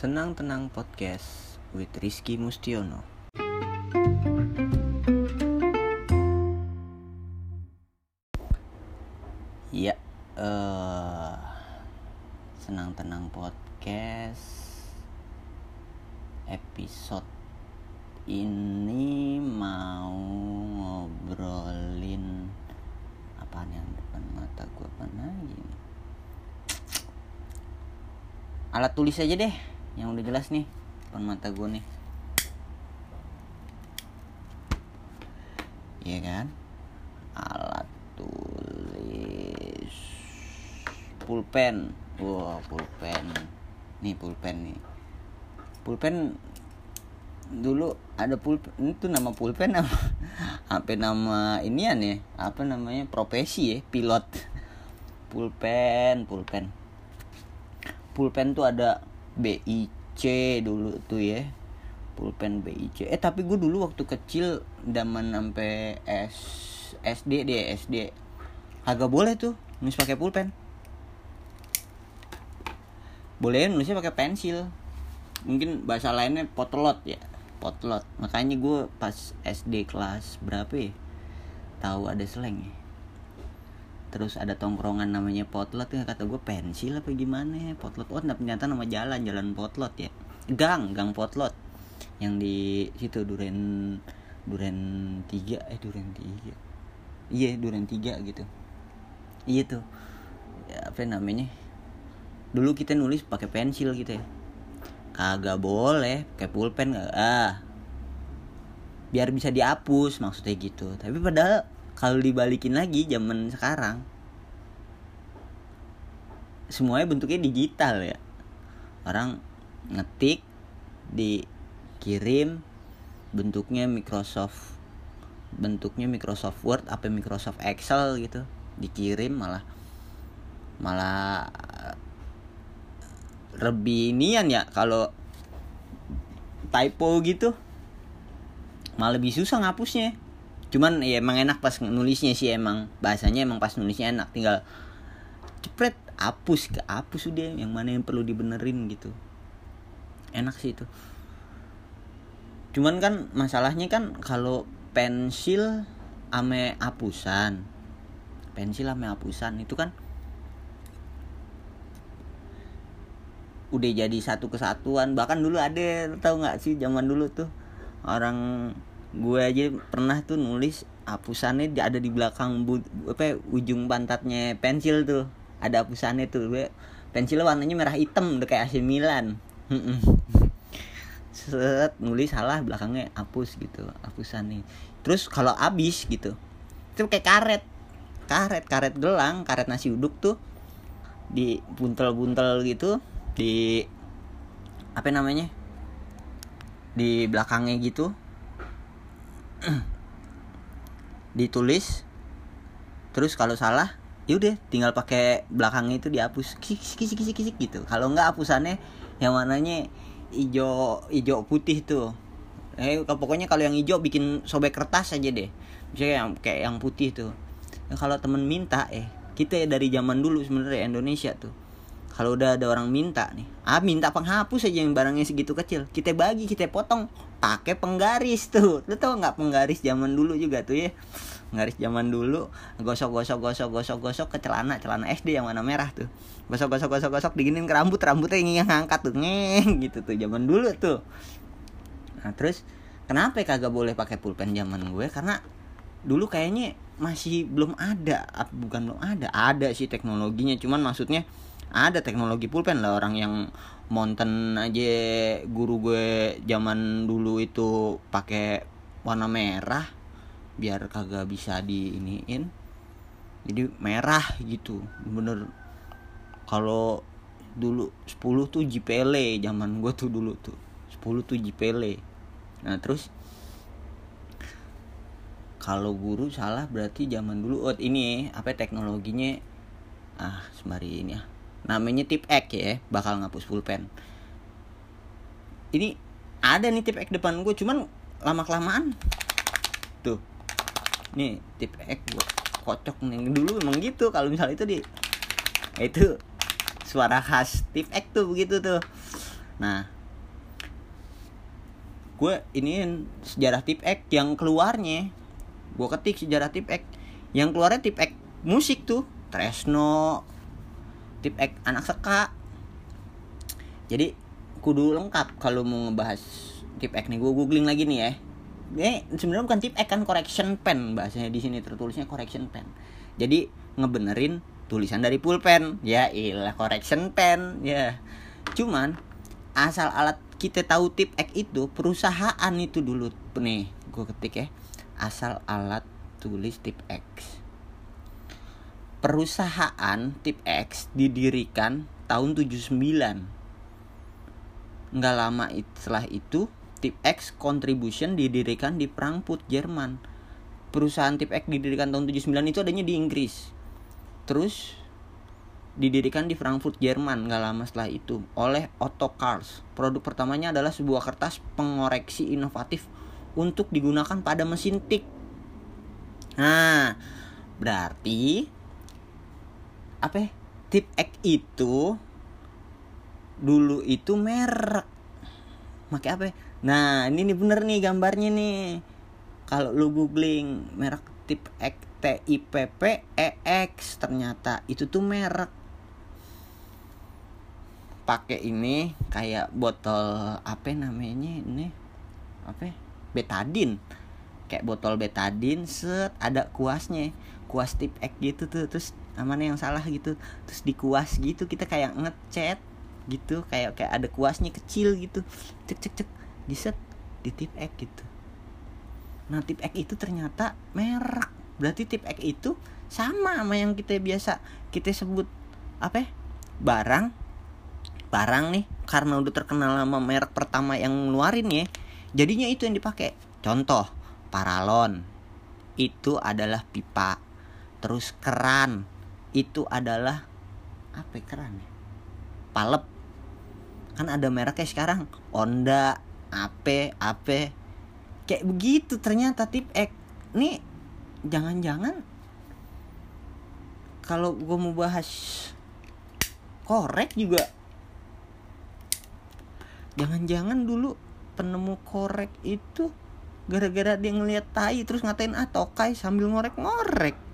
Senang Tenang Podcast with Rizky Mustiono. Ya, eh Senang Tenang Podcast episode ini mau ngobrolin apaan yang depan mata gue apa lagi alat tulis aja deh yang udah jelas nih depan mata gue nih. Iya kan? Alat tulis. Pulpen. Wah pulpen. Nih pulpen nih. Pulpen dulu ada pulpen itu nama pulpen apa? Apa nama inian ya apa namanya profesi ya pilot. Pulpen pulpen. Pulpen tuh ada BIC dulu tuh ya. Pulpen BIC eh tapi gue dulu waktu kecil zaman sampai SD deh SD agak boleh tuh nulis pakai pulpen. Boleh nulisnya pakai pensil. Mungkin bahasa lainnya potlot ya potlot. Makanya gue pas SD kelas berapa ya? Tahu ada slang ya terus ada tongkrongan namanya potlot ya kata gue pensil apa gimana ya potlot oh ternyata nama jalan jalan potlot ya. Gang gang potlot yang di situ duren duren tiga eh duren tiga. Iya duren tiga gitu. Iya tuh. Ya, apa namanya? Dulu kita nulis pakai pensil gitu ya. Kagak boleh pakai pulpen gak ah. Biar bisa dihapus maksudnya gitu. Tapi padahal kalau dibalikin lagi zaman sekarang semuanya bentuknya digital ya. Orang ngetik dikirim bentuknya Microsoft bentuknya Microsoft Word apa Microsoft Excel gitu. Dikirim malah malah lebih nian ya. Kalau typo gitu malah lebih susah ngapusnya cuman ya emang enak pas nulisnya sih emang. Bahasanya emang pas nulisnya enak. Tinggal cepret hapus ke hapus udah yang mana yang perlu dibenerin gitu. Enak sih itu. Cuman kan masalahnya kan kalau pensil ame hapusan pensil ame hapusan itu kan udah jadi satu kesatuan. Bahkan dulu ada tahu nggak sih zaman dulu tuh orang gue aja pernah tuh nulis hapusannya ada di belakang bu, apa ujung pantatnya pensil tuh. Ada hapusannya tuh gue pensilnya warnanya merah hitam udah kayak AC Milan. Set nulis salah belakangnya hapus gitu hapusannya. Terus kalau abis gitu itu kayak karet. Karet karet gelang karet nasi uduk tuh di buntel-buntel gitu di apa namanya di belakangnya gitu ditulis. Terus kalau salah yaudah tinggal pakai belakangnya itu dihapus. Kisik kisik kisik kisik gitu. Kalau nggak hapusannya yang warnanya hijau hijau putih tuh. Eh pokoknya kalau yang hijau bikin sobek kertas aja deh. Misalnya yang kayak yang putih tuh. Kalau temen minta eh kita ya dari zaman dulu sebenarnya Indonesia tuh kalau udah ada orang minta nih ah minta penghapus aja yang barangnya segitu kecil. Kita bagi kita potong. Pakai penggaris tuh. Lu tau nggak penggaris zaman dulu juga tuh ya? Penggaris zaman dulu gosok gosok gosok gosok gosok ke celana celana SD yang warna merah tuh. Gosok gosok gosok gosok diginin ke rambut rambutnya yang ngangkat tuh. Ngeng gitu tuh zaman dulu tuh. Nah terus kenapa kagak boleh pakai pulpen zaman gue? Karena dulu kayaknya masih belum ada bukan belum ada ada sih teknologinya. Cuman maksudnya ada teknologi pulpen lah orang yang mountain aja guru gue zaman dulu itu pakai warna merah biar kagak bisa diiniin. Jadi merah gitu bener. Kalau dulu 10 tuh JPL zaman gue tuh dulu tuh 10 tuh JPL nah terus kalau guru salah berarti zaman dulu oh ini apa teknologinya? Ah sembari ini ya namanya tip X ya bakal ngapus pulpen. Ini ada nih tip X depan gue cuman lama kelamaan tuh. Nih tip X gue kocok nih. Dulu emang gitu kalau misalnya itu di itu suara khas tip X tuh begitu tuh. Nah gue ini sejarah tip X yang keluarnya. Gue ketik sejarah tip X. Yang keluarnya tip X musik tuh. Tresno tip X anak seka. Jadi kudu lengkap kalau mau ngebahas tip X nih. Gue googling lagi nih ya. Ini sebenarnya bukan tip X kan correction pen. Bahasanya di sini tertulisnya correction pen. Jadi ngebenerin tulisan dari pulpen. Ya ilah correction pen. Ya. Cuman asal alat kita tahu tip X itu perusahaan itu dulu. Nih gue ketik ya. Asal alat tulis tip X perusahaan tip X didirikan tahun 79 nggak lama setelah itu tip X contribution didirikan di Frankfurt Jerman perusahaan tip X didirikan tahun 79 itu adanya di Inggris terus didirikan di Frankfurt, Jerman nggak lama setelah itu oleh Otto Kars. Produk pertamanya adalah sebuah kertas pengoreksi inovatif untuk digunakan pada mesin tik. Nah, berarti apa? Ya? Tip X itu dulu itu merek. Pakai apa? Ya? Nah, ini nih bener nih gambarnya nih. Kalau lu googling merek tip X T I P P E X ternyata itu tuh merek pakai ini kayak botol apa namanya ini apa betadin kayak botol betadin set ada kuasnya kuas tip X gitu tuh terus mana yang salah gitu. Terus dikuas gitu kita kayak ngecat gitu kayak kayak ada kuasnya kecil gitu. Cek cek cek. Di set di tip X gitu. Nah tip X itu ternyata merek. Berarti tip X itu sama sama yang kita biasa kita sebut apa ya? barang. Barang nih karena udah terkenal sama merek pertama yang ngeluarin ya jadinya itu yang dipakai. Contoh paralon. Itu adalah pipa. Terus keran itu adalah apa ya, keran ya? Palep. Kan ada mereknya sekarang Honda AP AP kayak begitu ternyata tip. X nih jangan-jangan kalau gue mau bahas korek juga jangan-jangan dulu penemu korek itu gara-gara dia ngeliat tai terus ngatain ah tokai sambil ngorek-ngorek